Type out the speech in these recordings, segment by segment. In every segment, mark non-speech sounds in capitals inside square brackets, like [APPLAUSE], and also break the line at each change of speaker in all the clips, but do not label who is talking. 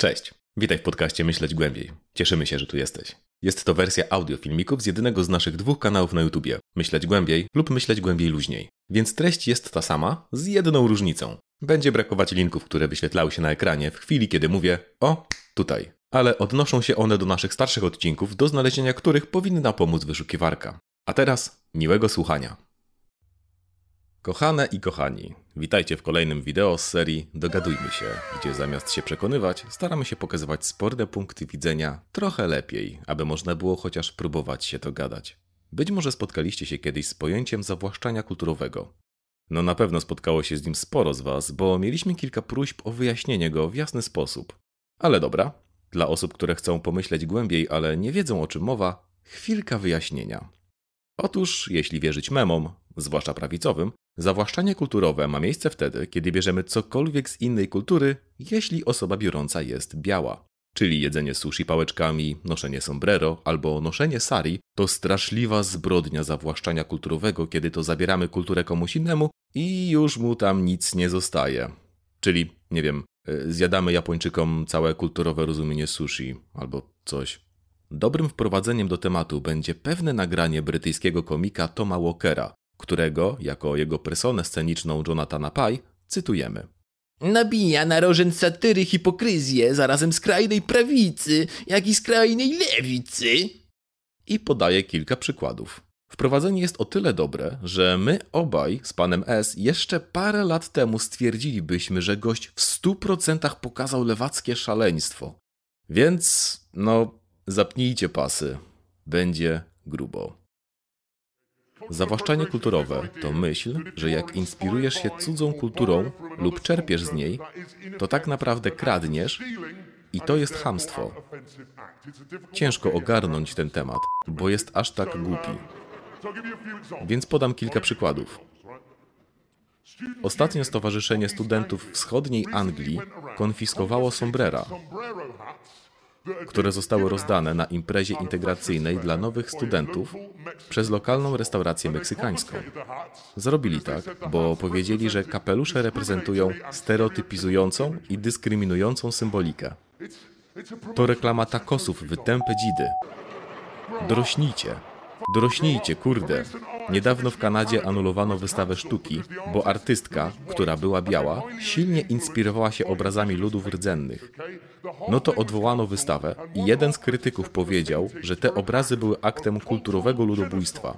Cześć, witaj w podcaście Myśleć Głębiej. Cieszymy się, że tu jesteś. Jest to wersja audio filmików z jednego z naszych dwóch kanałów na YouTubie Myśleć Głębiej lub Myśleć Głębiej Luźniej. Więc treść jest ta sama, z jedną różnicą. Będzie brakować linków, które wyświetlały się na ekranie w chwili, kiedy mówię o tutaj. Ale odnoszą się one do naszych starszych odcinków, do znalezienia których powinna pomóc wyszukiwarka. A teraz miłego słuchania. Kochane i kochani, witajcie w kolejnym wideo z serii Dogadujmy się, gdzie zamiast się przekonywać, staramy się pokazywać sporne punkty widzenia trochę lepiej, aby można było chociaż próbować się dogadać. Być może spotkaliście się kiedyś z pojęciem zawłaszczania kulturowego. No na pewno spotkało się z nim sporo z Was, bo mieliśmy kilka próśb o wyjaśnienie go w jasny sposób. Ale dobra, dla osób, które chcą pomyśleć głębiej, ale nie wiedzą o czym mowa, chwilka wyjaśnienia. Otóż, jeśli wierzyć memom, zwłaszcza prawicowym, Zawłaszczanie kulturowe ma miejsce wtedy, kiedy bierzemy cokolwiek z innej kultury, jeśli osoba biorąca jest biała. Czyli jedzenie sushi pałeczkami, noszenie sombrero albo noszenie sari to straszliwa zbrodnia zawłaszczania kulturowego, kiedy to zabieramy kulturę komuś innemu i już mu tam nic nie zostaje. Czyli, nie wiem, e, zjadamy Japończykom całe kulturowe rozumienie sushi albo coś. Dobrym wprowadzeniem do tematu będzie pewne nagranie brytyjskiego komika Toma Walkera, którego, jako jego personę sceniczną Jonathana Pye, cytujemy.
Nabija na rożen satyry hipokryzję zarazem skrajnej prawicy, jak i skrajnej lewicy.
I podaje kilka przykładów. Wprowadzenie jest o tyle dobre, że my obaj z panem S jeszcze parę lat temu stwierdzilibyśmy, że gość w stu procentach pokazał lewackie szaleństwo. Więc, no, zapnijcie pasy. Będzie grubo. Zawłaszczanie kulturowe to myśl, że jak inspirujesz się cudzą kulturą lub czerpiesz z niej, to tak naprawdę kradniesz i to jest hamstwo. Ciężko ogarnąć ten temat, bo jest aż tak głupi. Więc podam kilka przykładów. Ostatnio Stowarzyszenie Studentów Wschodniej Anglii konfiskowało sombrera, które zostały rozdane na imprezie integracyjnej dla nowych studentów przez lokalną restaurację meksykańską. Zrobili tak, bo powiedzieli, że kapelusze reprezentują stereotypizującą i dyskryminującą symbolikę. To reklama takosów w tępe dzidy. Dorośnijcie. Dorośnijcie, kurde. Niedawno w Kanadzie anulowano wystawę sztuki, bo artystka, która była biała, silnie inspirowała się obrazami ludów rdzennych. No to odwołano wystawę i jeden z krytyków powiedział, że te obrazy były aktem kulturowego ludobójstwa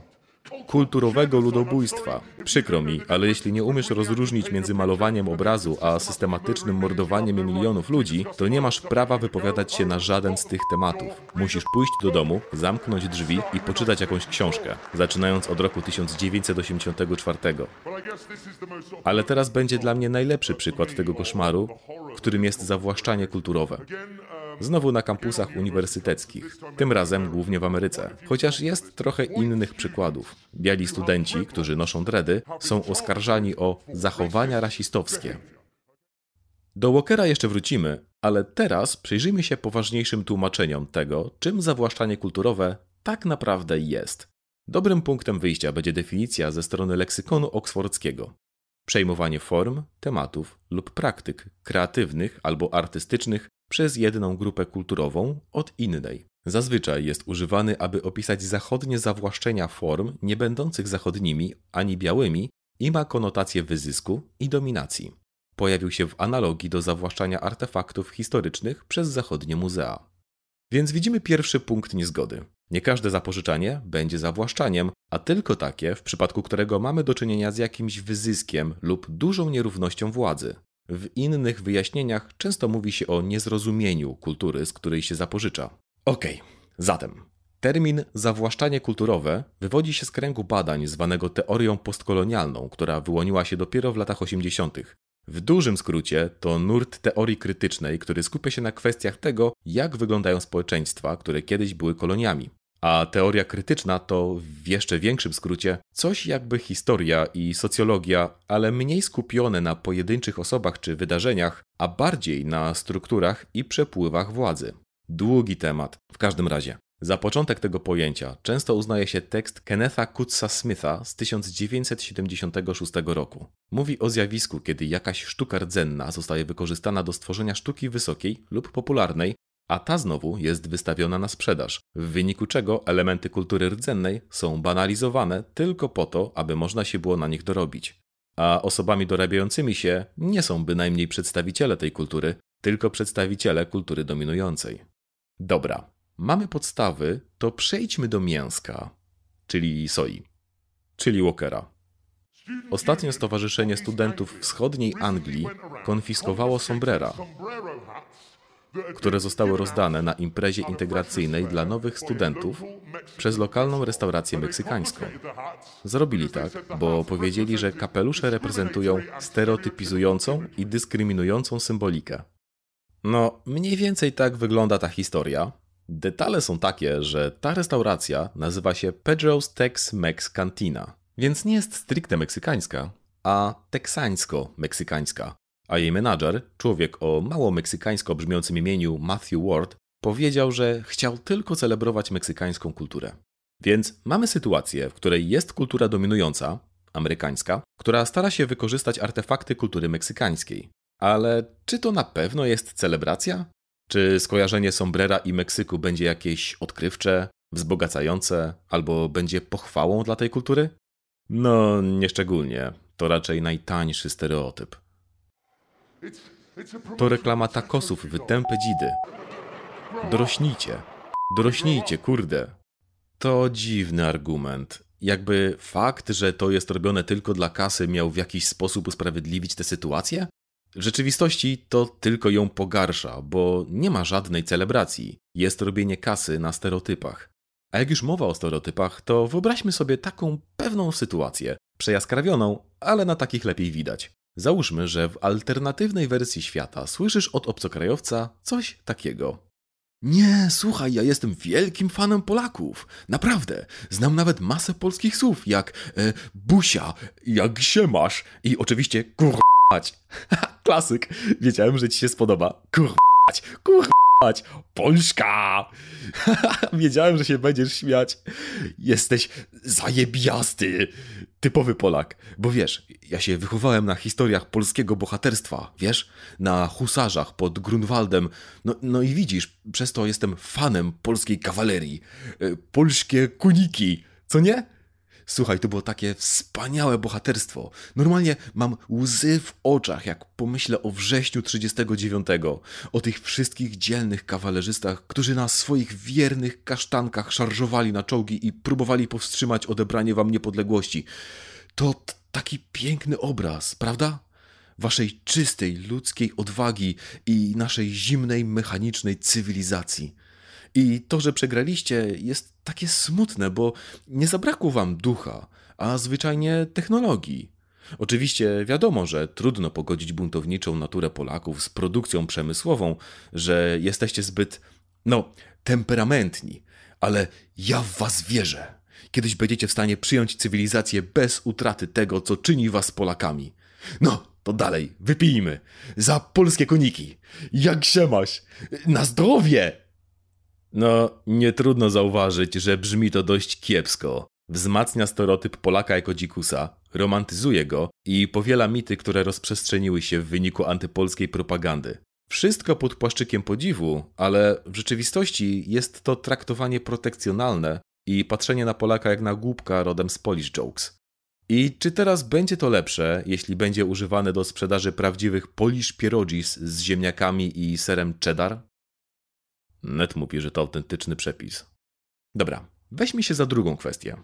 kulturowego ludobójstwa. Przykro mi, ale jeśli nie umiesz rozróżnić między malowaniem obrazu a systematycznym mordowaniem milionów ludzi, to nie masz prawa wypowiadać się na żaden z tych tematów. Musisz pójść do domu, zamknąć drzwi i poczytać jakąś książkę, zaczynając od roku 1984. Ale teraz będzie dla mnie najlepszy przykład tego koszmaru, którym jest zawłaszczanie kulturowe. Znowu na kampusach uniwersyteckich, tym razem głównie w Ameryce. Chociaż jest trochę innych przykładów. Biali studenci, którzy noszą dredy, są oskarżani o zachowania rasistowskie. Do Walkera jeszcze wrócimy, ale teraz przyjrzyjmy się poważniejszym tłumaczeniom tego, czym zawłaszczanie kulturowe tak naprawdę jest. Dobrym punktem wyjścia będzie definicja ze strony leksykonu oksfordzkiego. Przejmowanie form, tematów lub praktyk kreatywnych albo artystycznych przez jedną grupę kulturową od innej. Zazwyczaj jest używany, aby opisać zachodnie zawłaszczenia form nie będących zachodnimi ani białymi i ma konotację wyzysku i dominacji. Pojawił się w analogii do zawłaszczania artefaktów historycznych przez zachodnie muzea. Więc widzimy pierwszy punkt niezgody. Nie każde zapożyczanie będzie zawłaszczaniem, a tylko takie, w przypadku którego mamy do czynienia z jakimś wyzyskiem lub dużą nierównością władzy. W innych wyjaśnieniach często mówi się o niezrozumieniu kultury, z której się zapożycza. Okej, okay, zatem termin zawłaszczanie kulturowe wywodzi się z kręgu badań zwanego teorią postkolonialną, która wyłoniła się dopiero w latach 80. W dużym skrócie to nurt teorii krytycznej, który skupia się na kwestiach tego, jak wyglądają społeczeństwa, które kiedyś były koloniami. A teoria krytyczna to w jeszcze większym skrócie coś jakby historia i socjologia, ale mniej skupione na pojedynczych osobach czy wydarzeniach, a bardziej na strukturach i przepływach władzy. Długi temat, w każdym razie. Za początek tego pojęcia często uznaje się tekst Kennetha Kutsa Smitha z 1976 roku. Mówi o zjawisku, kiedy jakaś sztuka rdzenna zostaje wykorzystana do stworzenia sztuki wysokiej lub popularnej, a ta znowu jest wystawiona na sprzedaż, w wyniku czego elementy kultury rdzennej są banalizowane tylko po to, aby można się było na nich dorobić. A osobami dorabiającymi się nie są bynajmniej przedstawiciele tej kultury, tylko przedstawiciele kultury dominującej. Dobra, mamy podstawy, to przejdźmy do mięska, czyli soi, czyli Walkera. Ostatnio Stowarzyszenie Studentów Wschodniej Anglii konfiskowało sombrera, które zostały rozdane na imprezie integracyjnej dla nowych studentów przez lokalną restaurację meksykańską. Zrobili tak, bo powiedzieli, że kapelusze reprezentują stereotypizującą i dyskryminującą symbolikę. No, mniej więcej tak wygląda ta historia. Detale są takie, że ta restauracja nazywa się Pedro's Tex-Mex Cantina, więc nie jest stricte meksykańska, a teksańsko-meksykańska. A jej menadżer, człowiek o mało meksykańsko brzmiącym imieniu Matthew Ward, powiedział, że chciał tylko celebrować meksykańską kulturę. Więc mamy sytuację, w której jest kultura dominująca, amerykańska, która stara się wykorzystać artefakty kultury meksykańskiej. Ale czy to na pewno jest celebracja? Czy skojarzenie sombrera i Meksyku będzie jakieś odkrywcze, wzbogacające, albo będzie pochwałą dla tej kultury? No, nieszczególnie. To raczej najtańszy stereotyp. To reklama takosów w tępe dzidy. Dorośnijcie. Dorośnijcie, kurde. To dziwny argument. Jakby fakt, że to jest robione tylko dla kasy, miał w jakiś sposób usprawiedliwić tę sytuację? W rzeczywistości to tylko ją pogarsza, bo nie ma żadnej celebracji. Jest robienie kasy na stereotypach. A jak już mowa o stereotypach, to wyobraźmy sobie taką pewną sytuację, przejaskrawioną, ale na takich lepiej widać. Załóżmy, że w alternatywnej wersji świata słyszysz od obcokrajowca coś takiego. Nie, słuchaj, ja jestem wielkim fanem Polaków. Naprawdę. Znam nawet masę polskich słów, jak e, busia, jak się masz i oczywiście kurwać. [LAUGHS] Klasyk. Wiedziałem, że ci się spodoba. Kurwać, kurwać, Polska. [LAUGHS] Wiedziałem, że się będziesz śmiać. Jesteś zajebiasty. Typowy Polak. Bo wiesz, ja się wychowałem na historiach polskiego bohaterstwa, wiesz? Na husarzach pod Grunwaldem. No, no i widzisz, przez to jestem fanem polskiej kawalerii. E, Polskie kuniki, co nie? Słuchaj, to było takie wspaniałe bohaterstwo. Normalnie mam łzy w oczach, jak pomyślę o wrześniu 39, o tych wszystkich dzielnych kawalerzystach, którzy na swoich wiernych kasztankach szarżowali na czołgi i próbowali powstrzymać odebranie wam niepodległości. To taki piękny obraz, prawda? Waszej czystej ludzkiej odwagi i naszej zimnej, mechanicznej cywilizacji. I to, że przegraliście, jest takie smutne, bo nie zabrakło wam ducha, a zwyczajnie technologii. Oczywiście wiadomo, że trudno pogodzić buntowniczą naturę Polaków z produkcją przemysłową, że jesteście zbyt, no, temperamentni, ale ja w was wierzę. Kiedyś będziecie w stanie przyjąć cywilizację bez utraty tego, co czyni was Polakami. No, to dalej, wypijmy. Za polskie koniki. Jak się masz? Na zdrowie! No, nie trudno zauważyć, że brzmi to dość kiepsko. Wzmacnia stereotyp Polaka jako dzikusa, romantyzuje go i powiela mity, które rozprzestrzeniły się w wyniku antypolskiej propagandy. Wszystko pod płaszczykiem podziwu, ale w rzeczywistości jest to traktowanie protekcjonalne i patrzenie na Polaka jak na głupka rodem z Polish Jokes. I czy teraz będzie to lepsze, jeśli będzie używane do sprzedaży prawdziwych Polish pierogis z ziemniakami i serem cheddar? Net mówi, że to autentyczny przepis. Dobra, weźmy się za drugą kwestię.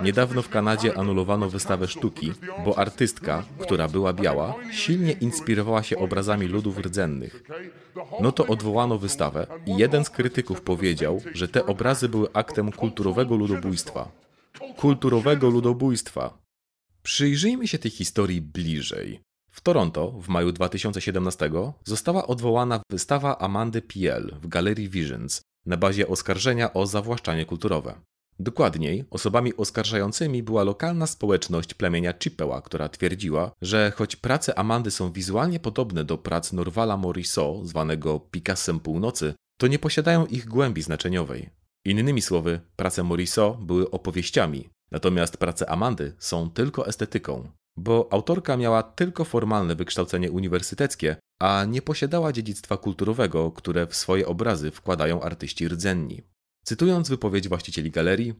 Niedawno w Kanadzie anulowano wystawę sztuki, bo artystka, która była biała, silnie inspirowała się obrazami ludów rdzennych. No to odwołano wystawę i jeden z krytyków powiedział, że te obrazy były aktem kulturowego ludobójstwa. Kulturowego ludobójstwa. Przyjrzyjmy się tej historii bliżej. W Toronto w maju 2017 została odwołana wystawa Amandy Piel w Galerii Visions na bazie oskarżenia o zawłaszczanie kulturowe. Dokładniej, osobami oskarżającymi była lokalna społeczność plemienia Chippewa, która twierdziła, że choć prace Amandy są wizualnie podobne do prac Norvala Morisot, zwanego Picassem Północy, to nie posiadają ich głębi znaczeniowej. Innymi słowy, prace Morisot były opowieściami, natomiast prace Amandy są tylko estetyką, bo autorka miała tylko formalne wykształcenie uniwersyteckie, a nie posiadała dziedzictwa kulturowego, które w swoje obrazy wkładają artyści rdzenni. Cytując wypowiedź właścicieli galerii,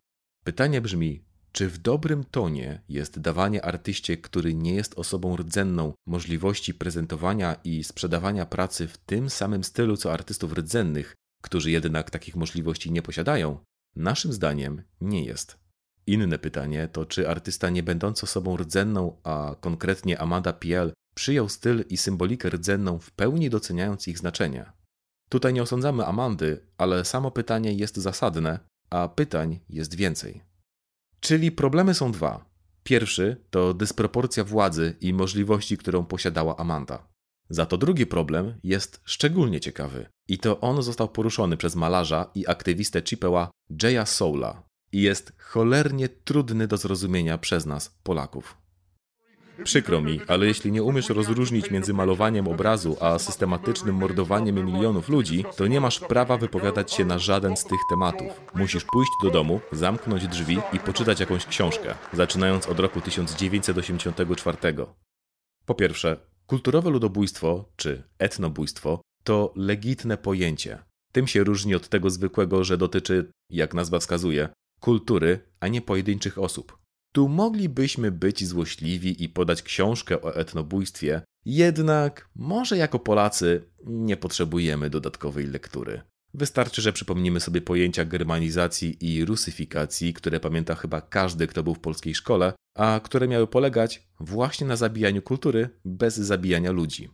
pytanie brzmi: czy w dobrym tonie jest dawanie artyście, który nie jest osobą rdzenną, możliwości prezentowania i sprzedawania pracy w tym samym stylu co artystów rdzennych, którzy jednak takich możliwości nie posiadają? Naszym zdaniem nie jest. Inne pytanie to, czy artysta nie będący osobą rdzenną, a konkretnie Amanda Piel, przyjął styl i symbolikę rdzenną w pełni doceniając ich znaczenie. Tutaj nie osądzamy Amandy, ale samo pytanie jest zasadne, a pytań jest więcej. Czyli problemy są dwa. Pierwszy to dysproporcja władzy i możliwości, którą posiadała Amanda. Za to drugi problem jest szczególnie ciekawy i to on został poruszony przez malarza i aktywistę Chippewa Jaya Soula i jest cholernie trudny do zrozumienia przez nas, Polaków. Przykro mi, ale jeśli nie umiesz rozróżnić między malowaniem obrazu a systematycznym mordowaniem milionów ludzi, to nie masz prawa wypowiadać się na żaden z tych tematów. Musisz pójść do domu, zamknąć drzwi i poczytać jakąś książkę, zaczynając od roku 1984. Po pierwsze, kulturowe ludobójstwo czy etnobójstwo to legitne pojęcie. Tym się różni od tego zwykłego, że dotyczy, jak nazwa wskazuje, kultury, a nie pojedynczych osób. Tu moglibyśmy być złośliwi i podać książkę o etnobójstwie, jednak może jako Polacy nie potrzebujemy dodatkowej lektury. Wystarczy, że przypomnimy sobie pojęcia germanizacji i rusyfikacji, które pamięta chyba każdy, kto był w polskiej szkole, a które miały polegać właśnie na zabijaniu kultury bez zabijania ludzi.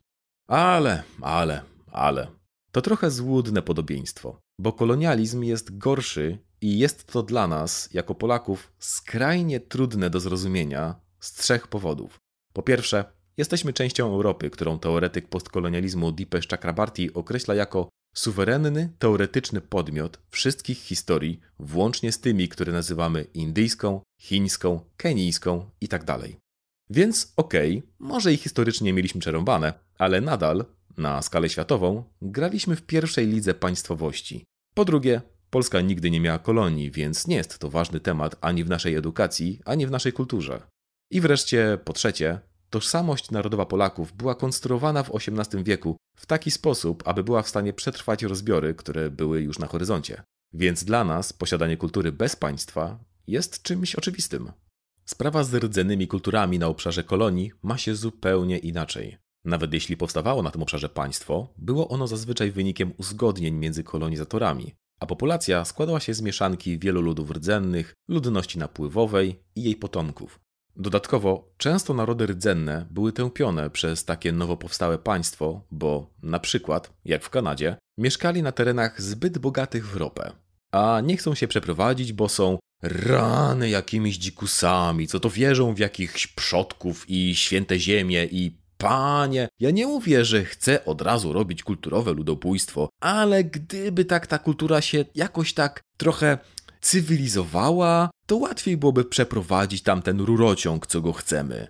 Ale, ale, ale. To trochę złudne podobieństwo, bo kolonializm jest gorszy i jest to dla nas, jako Polaków, skrajnie trudne do zrozumienia z trzech powodów. Po pierwsze, jesteśmy częścią Europy, którą teoretyk postkolonializmu Dipesh Chakrabarti określa jako suwerenny, teoretyczny podmiot wszystkich historii, włącznie z tymi, które nazywamy indyjską, chińską, kenijską itd. Tak Więc okej, okay, może i historycznie mieliśmy przerąbane, ale nadal, na skalę światową, graliśmy w pierwszej lidze państwowości. Po drugie, Polska nigdy nie miała kolonii, więc nie jest to ważny temat ani w naszej edukacji, ani w naszej kulturze. I wreszcie, po trzecie, tożsamość narodowa Polaków była konstruowana w XVIII wieku w taki sposób, aby była w stanie przetrwać rozbiory, które były już na horyzoncie. Więc dla nas posiadanie kultury bez państwa jest czymś oczywistym. Sprawa z rdzonymi kulturami na obszarze kolonii ma się zupełnie inaczej. Nawet jeśli powstawało na tym obszarze państwo, było ono zazwyczaj wynikiem uzgodnień między kolonizatorami, a populacja składała się z mieszanki wielu ludów rdzennych, ludności napływowej i jej potomków. Dodatkowo, często narody rdzenne były tępione przez takie nowo powstałe państwo, bo na przykład, jak w Kanadzie, mieszkali na terenach zbyt bogatych w ropę. A nie chcą się przeprowadzić, bo są rany jakimiś dzikusami, co to wierzą w jakichś przodków i święte ziemie i Panie, ja nie mówię, że chcę od razu robić kulturowe ludobójstwo, ale gdyby tak ta kultura się jakoś tak trochę cywilizowała, to łatwiej byłoby przeprowadzić tam ten rurociąg, co go chcemy.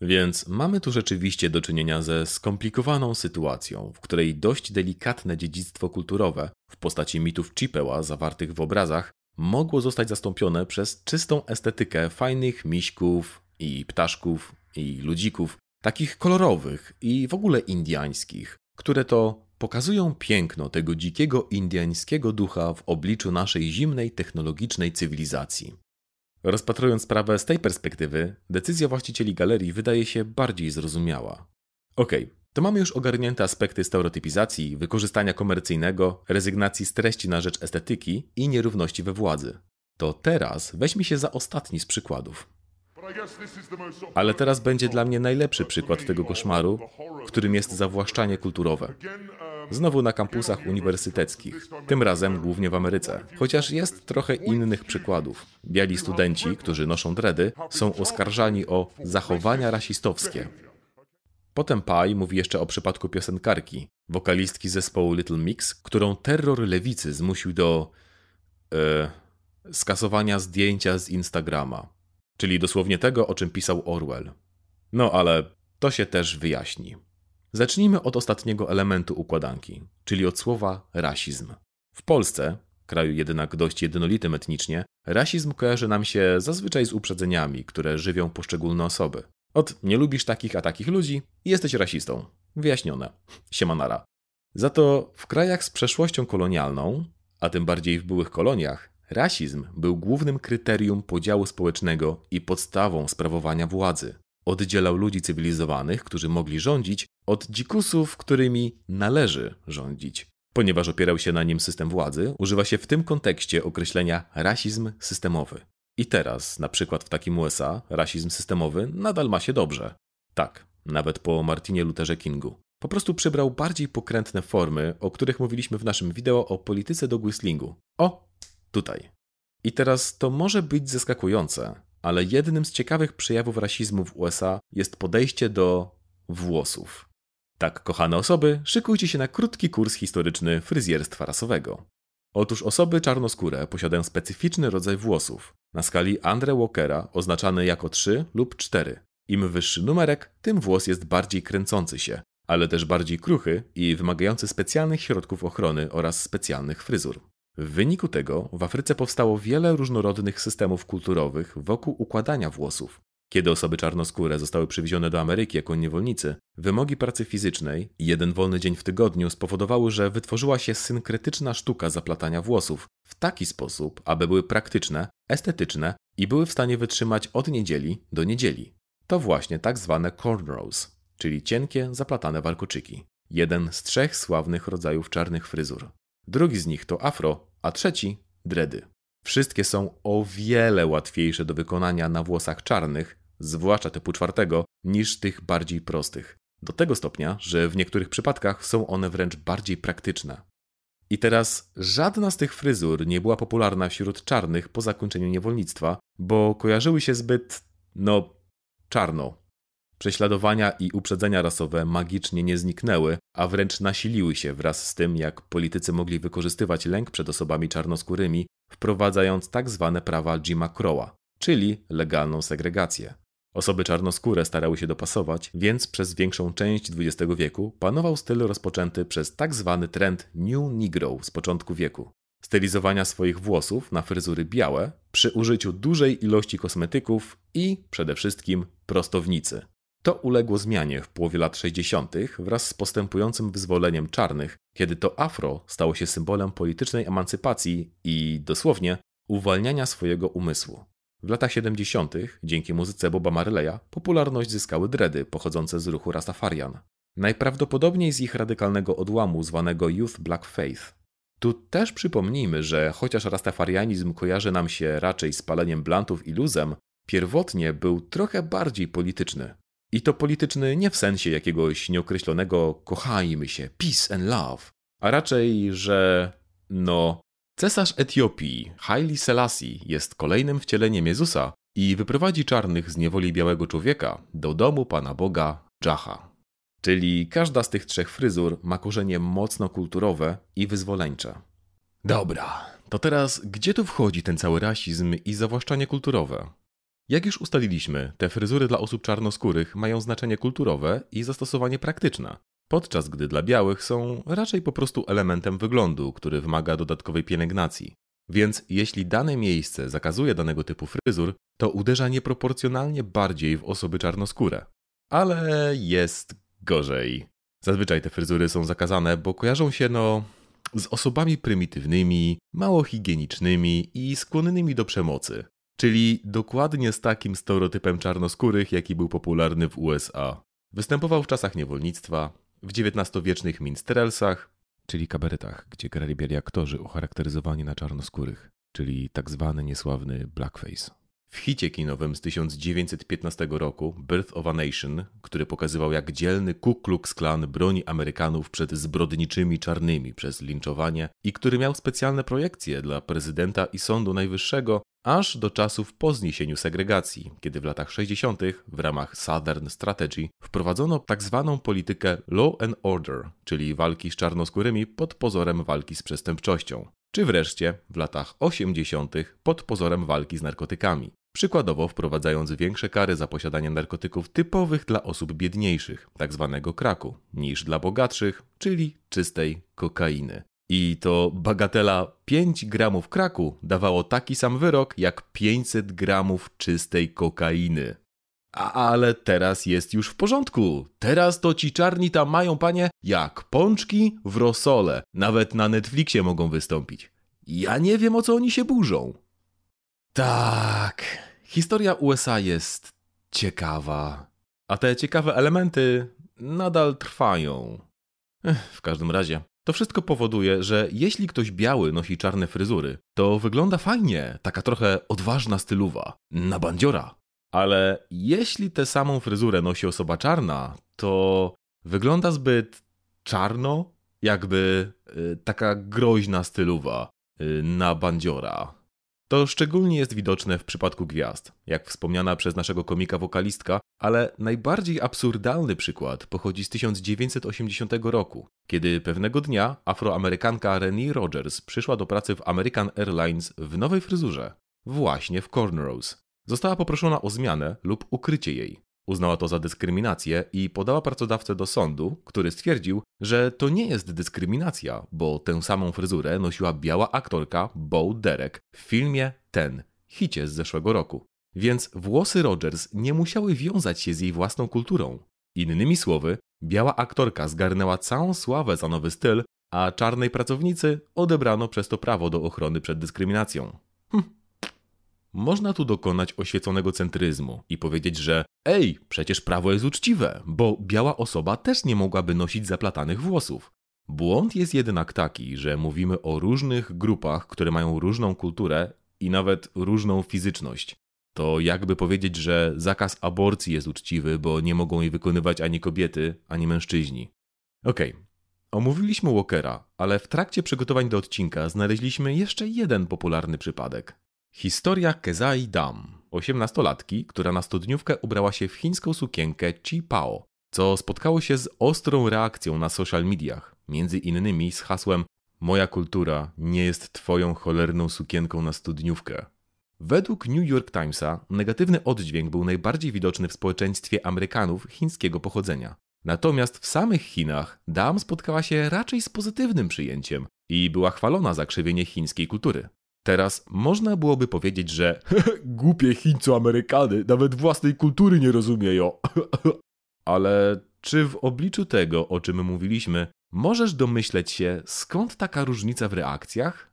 Więc mamy tu rzeczywiście do czynienia ze skomplikowaną sytuacją, w której dość delikatne dziedzictwo kulturowe w postaci mitów Chippewa zawartych w obrazach mogło zostać zastąpione przez czystą estetykę fajnych miśków i ptaszków i ludzików, takich kolorowych i w ogóle indiańskich, które to pokazują piękno tego dzikiego indiańskiego ducha w obliczu naszej zimnej technologicznej cywilizacji. Rozpatrując sprawę z tej perspektywy, decyzja właścicieli galerii wydaje się bardziej zrozumiała. Okej, okay, to mamy już ogarnięte aspekty stereotypizacji, wykorzystania komercyjnego, rezygnacji z treści na rzecz estetyki i nierówności we władzy. To teraz weźmy się za ostatni z przykładów. Ale teraz będzie dla mnie najlepszy przykład tego koszmaru, którym jest zawłaszczanie kulturowe. Znowu na kampusach uniwersyteckich, tym razem głównie w Ameryce. Chociaż jest trochę innych przykładów. Biali studenci, którzy noszą dredy, są oskarżani o zachowania rasistowskie. Potem Pai mówi jeszcze o przypadku piosenkarki, wokalistki zespołu Little Mix, którą terror lewicy zmusił do. E, skasowania zdjęcia z Instagrama. Czyli dosłownie tego, o czym pisał Orwell. No ale to się też wyjaśni. Zacznijmy od ostatniego elementu układanki, czyli od słowa rasizm. W Polsce, kraju jednak dość jednolitym etnicznie, rasizm kojarzy nam się zazwyczaj z uprzedzeniami, które żywią poszczególne osoby. Od nie lubisz takich a takich ludzi, jesteś rasistą. Wyjaśnione. Siemanara. Za to w krajach z przeszłością kolonialną, a tym bardziej w byłych koloniach, rasizm był głównym kryterium podziału społecznego i podstawą sprawowania władzy. Oddzielał ludzi cywilizowanych, którzy mogli rządzić, od dzikusów, którymi należy rządzić. Ponieważ opierał się na nim system władzy, używa się w tym kontekście określenia rasizm systemowy. I teraz, na przykład w takim USA, rasizm systemowy nadal ma się dobrze. Tak, nawet po Martinie Lutherze Kingu. Po prostu przybrał bardziej pokrętne formy, o których mówiliśmy w naszym wideo o polityce do whistlingu. O, tutaj. I teraz to może być zaskakujące, ale jednym z ciekawych przejawów rasizmu w USA jest podejście do włosów. Tak, kochane osoby, szykujcie się na krótki kurs historyczny fryzjerstwa rasowego. Otóż osoby czarnoskóre posiadają specyficzny rodzaj włosów, na skali Andre Walkera oznaczany jako 3 lub 4. Im wyższy numerek, tym włos jest bardziej kręcący się, ale też bardziej kruchy i wymagający specjalnych środków ochrony oraz specjalnych fryzur. W wyniku tego w Afryce powstało wiele różnorodnych systemów kulturowych wokół układania włosów. Kiedy osoby czarnoskóre zostały przywiezione do Ameryki jako niewolnicy, wymogi pracy fizycznej i jeden wolny dzień w tygodniu spowodowały, że wytworzyła się synkretyczna sztuka zaplatania włosów w taki sposób, aby były praktyczne, estetyczne i były w stanie wytrzymać od niedzieli do niedzieli. To właśnie tak zwane cornrows, czyli cienkie, zaplatane warkoczyki. Jeden z trzech sławnych rodzajów czarnych fryzur. Drugi z nich to afro, a trzeci dredy. Wszystkie są o wiele łatwiejsze do wykonania na włosach czarnych, zwłaszcza typu czwartego, niż tych bardziej prostych. Do tego stopnia, że w niektórych przypadkach są one wręcz bardziej praktyczne. I teraz żadna z tych fryzur nie była popularna wśród czarnych po zakończeniu niewolnictwa, bo kojarzyły się zbyt, no, czarno. Prześladowania i uprzedzenia rasowe magicznie nie zniknęły, a wręcz nasiliły się wraz z tym, jak politycy mogli wykorzystywać lęk przed osobami czarnoskórymi, wprowadzając tak zwane prawa Jima Crowa, czyli legalną segregację. Osoby czarnoskóre starały się dopasować, więc przez większą część XX wieku panował styl rozpoczęty przez tak zwany trend New Negro z początku wieku. Stylizowania swoich włosów na fryzury białe przy użyciu dużej ilości kosmetyków i przede wszystkim prostownicy. To uległo zmianie w połowie lat 60. wraz z postępującym wyzwoleniem czarnych, kiedy to afro stało się symbolem politycznej emancypacji i dosłownie uwalniania swojego umysłu. W latach 70. dzięki muzyce Boba Marleya popularność zyskały dredy pochodzące z ruchu Rastafarian. Najprawdopodobniej z ich radykalnego odłamu zwanego Youth Black Faith. Tu też przypomnijmy, że chociaż rastafarianizm kojarzy nam się raczej z paleniem blantów i luzem, pierwotnie był trochę bardziej polityczny. I to polityczny nie w sensie jakiegoś nieokreślonego kochajmy się, peace and love, a raczej, że no, cesarz Etiopii, Haile Selassie, jest kolejnym wcieleniem Jezusa i wyprowadzi czarnych z niewoli białego człowieka do domu Pana Boga Jaha. Czyli każda z tych trzech fryzur ma korzenie mocno kulturowe i wyzwoleńcze. Dobra, to teraz gdzie tu wchodzi ten cały rasizm i zawłaszczanie kulturowe? Jak już ustaliliśmy, te fryzury dla osób czarnoskórych mają znaczenie kulturowe i zastosowanie praktyczne, podczas gdy dla białych są raczej po prostu elementem wyglądu, który wymaga dodatkowej pielęgnacji. Więc jeśli dane miejsce zakazuje danego typu fryzur, to uderza nieproporcjonalnie bardziej w osoby czarnoskóre. Ale jest gorzej. Zazwyczaj te fryzury są zakazane, bo kojarzą się no z osobami prymitywnymi, mało higienicznymi i skłonnymi do przemocy. Czyli dokładnie z takim stereotypem czarnoskórych, jaki był popularny w USA. Występował w czasach niewolnictwa, w XIX-wiecznych minstrelsach, czyli kabaretach, gdzie grali biali aktorzy ucharakteryzowani na czarnoskórych, czyli tak zwany niesławny blackface. W hicie kinowym z 1915 roku Birth of a Nation, który pokazywał jak dzielny Ku Klux Klan broni Amerykanów przed zbrodniczymi czarnymi przez linczowanie i który miał specjalne projekcje dla prezydenta i Sądu Najwyższego, aż do czasów po zniesieniu segregacji, kiedy w latach 60. w ramach Southern Strategy wprowadzono tak zwaną politykę law and order, czyli walki z czarnoskórymi pod pozorem walki z przestępczością. czy wreszcie w latach 80. pod pozorem walki z narkotykami. Przykładowo wprowadzając większe kary za posiadanie narkotyków typowych dla osób biedniejszych, tak zwanego kraku, niż dla bogatszych, czyli czystej kokainy. I to bagatela 5 gramów kraku dawało taki sam wyrok jak 500 gramów czystej kokainy. A, ale teraz jest już w porządku. Teraz to ci czarni tam mają, panie, jak pączki w rosole. Nawet na Netflixie mogą wystąpić. Ja nie wiem, o co oni się burzą. Tak, historia USA jest ciekawa. A te ciekawe elementy nadal trwają. Ech, w każdym razie, to wszystko powoduje, że jeśli ktoś biały nosi czarne fryzury, to wygląda fajnie, taka trochę odważna styluwa, na bandziora. Ale jeśli tę samą fryzurę nosi osoba czarna, to wygląda zbyt czarno, jakby y, taka groźna styluwa y, na bandziora. To szczególnie jest widoczne w przypadku gwiazd, jak wspomniana przez naszego komika wokalistka, ale najbardziej absurdalny przykład pochodzi z 1980 roku, kiedy pewnego dnia afroamerykanka Renee Rogers przyszła do pracy w American Airlines w nowej fryzurze, właśnie w cornrows. Została poproszona o zmianę lub ukrycie jej. Uznała to za dyskryminację i podała pracodawcę do sądu, który stwierdził, że to nie jest dyskryminacja, bo tę samą fryzurę nosiła biała aktorka Bo Derek w filmie Ten, hicie z zeszłego roku. Więc włosy Rogers nie musiały wiązać się z jej własną kulturą. Innymi słowy, biała aktorka zgarnęła całą sławę za nowy styl, a czarnej pracownicy odebrano przez to prawo do ochrony przed dyskryminacją. Hm. Można tu dokonać oświeconego centryzmu i powiedzieć, że ej, przecież prawo jest uczciwe, bo biała osoba też nie mogłaby nosić zaplatanych włosów. Błąd jest jednak taki, że mówimy o różnych grupach, które mają różną kulturę i nawet różną fizyczność. To jakby powiedzieć, że zakaz aborcji jest uczciwy, bo nie mogą jej wykonywać ani kobiety, ani mężczyźni. Okej, okay. omówiliśmy Walkera, ale w trakcie przygotowań do odcinka znaleźliśmy jeszcze jeden popularny przypadek. Historia Kezai Dam, osiemnastolatki, która na studniówkę ubrała się w chińską sukienkę Chi Pao, co spotkało się z ostrą reakcją na social mediach, między innymi z hasłem Moja kultura nie jest twoją cholerną sukienką na studniówkę. Według New York Timesa negatywny oddźwięk był najbardziej widoczny w społeczeństwie Amerykanów chińskiego pochodzenia. Natomiast w samych Chinach Dam spotkała się raczej z pozytywnym przyjęciem i była chwalona za krzewienie chińskiej kultury. Teraz można byłoby powiedzieć, że [LAUGHS] głupie Chińco-Amerykany nawet własnej kultury nie rozumieją. [LAUGHS] Ale czy w obliczu tego, o czym mówiliśmy, możesz domyśleć się, skąd taka różnica w reakcjach?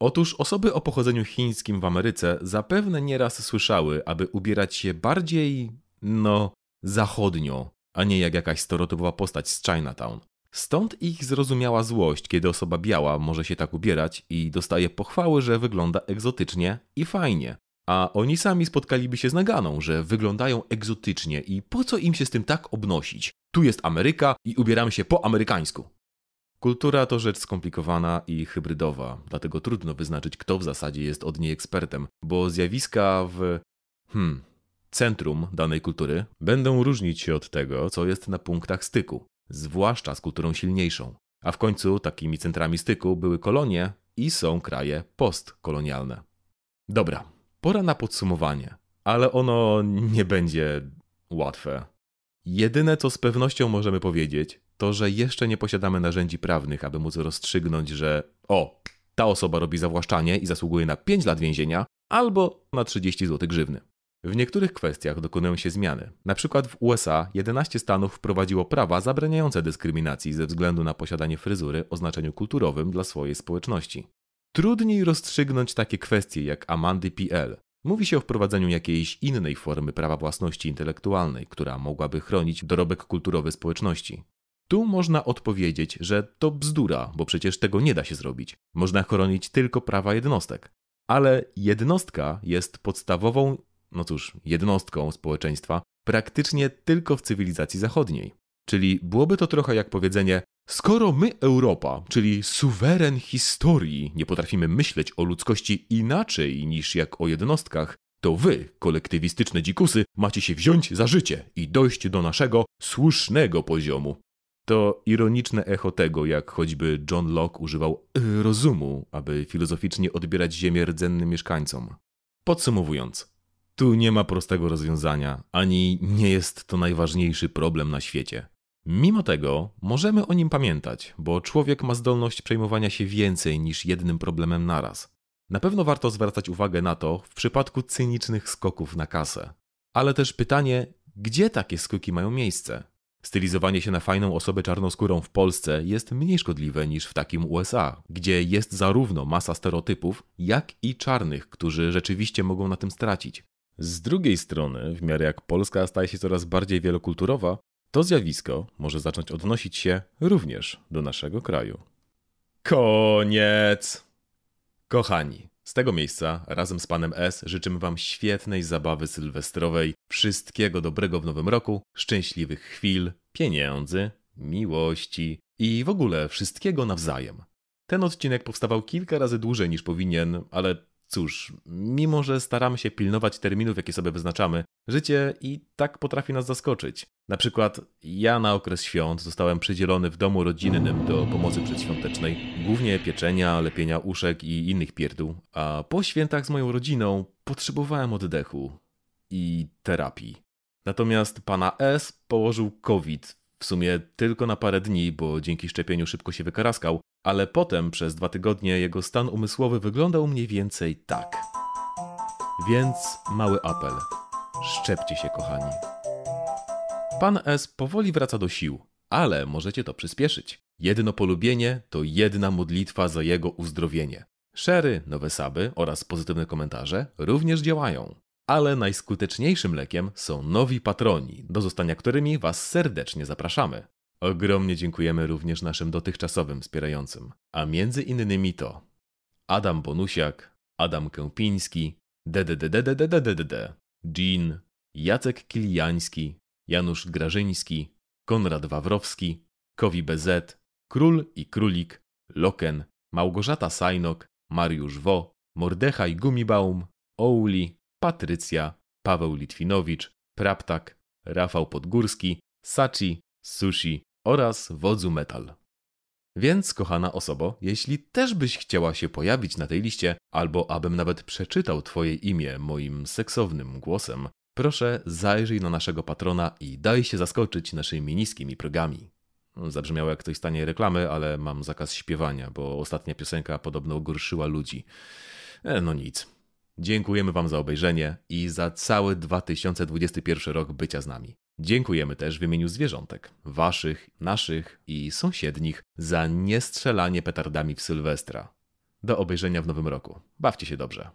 Otóż osoby o pochodzeniu chińskim w Ameryce zapewne nieraz słyszały, aby ubierać się bardziej, no, zachodnio, a nie jak jakaś stereotypowa postać z Chinatown. Stąd ich zrozumiała złość, kiedy osoba biała może się tak ubierać i dostaje pochwały, że wygląda egzotycznie i fajnie. A oni sami spotkaliby się z naganą, że wyglądają egzotycznie i po co im się z tym tak obnosić? Tu jest Ameryka i ubieramy się po amerykańsku. Kultura to rzecz skomplikowana i hybrydowa, dlatego trudno wyznaczyć, kto w zasadzie jest od niej ekspertem, bo zjawiska w. Hmm, centrum danej kultury będą różnić się od tego, co jest na punktach styku, zwłaszcza z kulturą silniejszą. A w końcu takimi centrami styku były kolonie i są kraje postkolonialne. Dobra, pora na podsumowanie, ale ono nie będzie łatwe. Jedyne, co z pewnością możemy powiedzieć, to że jeszcze nie posiadamy narzędzi prawnych, aby móc rozstrzygnąć, że o, ta osoba robi zawłaszczanie i zasługuje na 5 lat więzienia albo na 30 zł grzywny. W niektórych kwestiach dokonują się zmiany. Na przykład w USA 11 stanów wprowadziło prawa zabraniające dyskryminacji ze względu na posiadanie fryzury o znaczeniu kulturowym dla swojej społeczności. Trudniej rozstrzygnąć takie kwestie jak Amandy PL. Mówi się o wprowadzeniu jakiejś innej formy prawa własności intelektualnej, która mogłaby chronić dorobek kulturowy społeczności. Tu można odpowiedzieć, że to bzdura, bo przecież tego nie da się zrobić. Można chronić tylko prawa jednostek. Ale jednostka jest podstawową no cóż, jednostką społeczeństwa, praktycznie tylko w cywilizacji zachodniej. Czyli byłoby to trochę jak powiedzenie: Skoro my, Europa, czyli suweren historii, nie potrafimy myśleć o ludzkości inaczej niż jak o jednostkach, to wy, kolektywistyczne dzikusy, macie się wziąć za życie i dojść do naszego słusznego poziomu. To ironiczne echo tego, jak choćby John Locke używał y, rozumu, aby filozoficznie odbierać ziemię rdzennym mieszkańcom. Podsumowując, tu nie ma prostego rozwiązania, ani nie jest to najważniejszy problem na świecie. Mimo tego możemy o nim pamiętać, bo człowiek ma zdolność przejmowania się więcej niż jednym problemem naraz. Na pewno warto zwracać uwagę na to w przypadku cynicznych skoków na kasę. Ale też pytanie, gdzie takie skoki mają miejsce? Stylizowanie się na fajną osobę czarnoskórą w Polsce jest mniej szkodliwe niż w takim USA, gdzie jest zarówno masa stereotypów, jak i czarnych, którzy rzeczywiście mogą na tym stracić. Z drugiej strony, w miarę jak Polska staje się coraz bardziej wielokulturowa, to zjawisko może zacząć odnosić się również do naszego kraju. Koniec! Kochani, z tego miejsca razem z panem S życzymy wam świetnej zabawy sylwestrowej, wszystkiego dobrego w nowym roku, szczęśliwych chwil, pieniędzy, miłości i w ogóle wszystkiego nawzajem. Ten odcinek powstawał kilka razy dłużej niż powinien, ale cóż, mimo że staramy się pilnować terminów, jakie sobie wyznaczamy, życie i tak potrafi nas zaskoczyć. Na przykład ja na okres świąt zostałem przydzielony w domu rodzinnym do pomocy przedświątecznej, głównie pieczenia, lepienia uszek i innych pierdół, a po świętach z moją rodziną potrzebowałem oddechu i terapii. Natomiast pana S położył COVID, w sumie tylko na parę dni, bo dzięki szczepieniu szybko się wykaraskał, ale potem przez dwa tygodnie jego stan umysłowy wyglądał mniej więcej tak. Więc mały apel. Szczepcie się, kochani. Pan S powoli wraca do sił, ale możecie to przyspieszyć. Jedno polubienie to jedna modlitwa za jego uzdrowienie. Szery, nowe saby oraz pozytywne komentarze również działają. Ale najskuteczniejszym lekiem są nowi patroni, do zostania którymi Was serdecznie zapraszamy. Ogromnie dziękujemy również naszym dotychczasowym wspierającym, a między innymi to Adam Bonusiak, Adam Kępiński, DDDDDDDD, Jean, Jacek Kiliański, Janusz Grażyński, Konrad Wawrowski, Kowi BZ, Król i Królik, Loken, Małgorzata Sajnok, Mariusz Wo, Mordechaj Gumibaum, Ouli, Patrycja, Paweł Litwinowicz, Praptak, Rafał Podgórski, Sachi, Sushi oraz Wodzu Metal. Więc, kochana osobo, jeśli też byś chciała się pojawić na tej liście, albo abym nawet przeczytał Twoje imię moim seksownym głosem, proszę zajrzyj na naszego patrona i daj się zaskoczyć naszymi niskimi progami. Zabrzmiało jak ktoś stanie reklamy, ale mam zakaz śpiewania, bo ostatnia piosenka podobno gorszyła ludzi. E, no nic. Dziękujemy Wam za obejrzenie i za cały 2021 rok bycia z nami. Dziękujemy też w imieniu zwierzątek, Waszych, naszych i sąsiednich za niestrzelanie petardami w Sylwestra. Do obejrzenia w nowym roku. Bawcie się dobrze.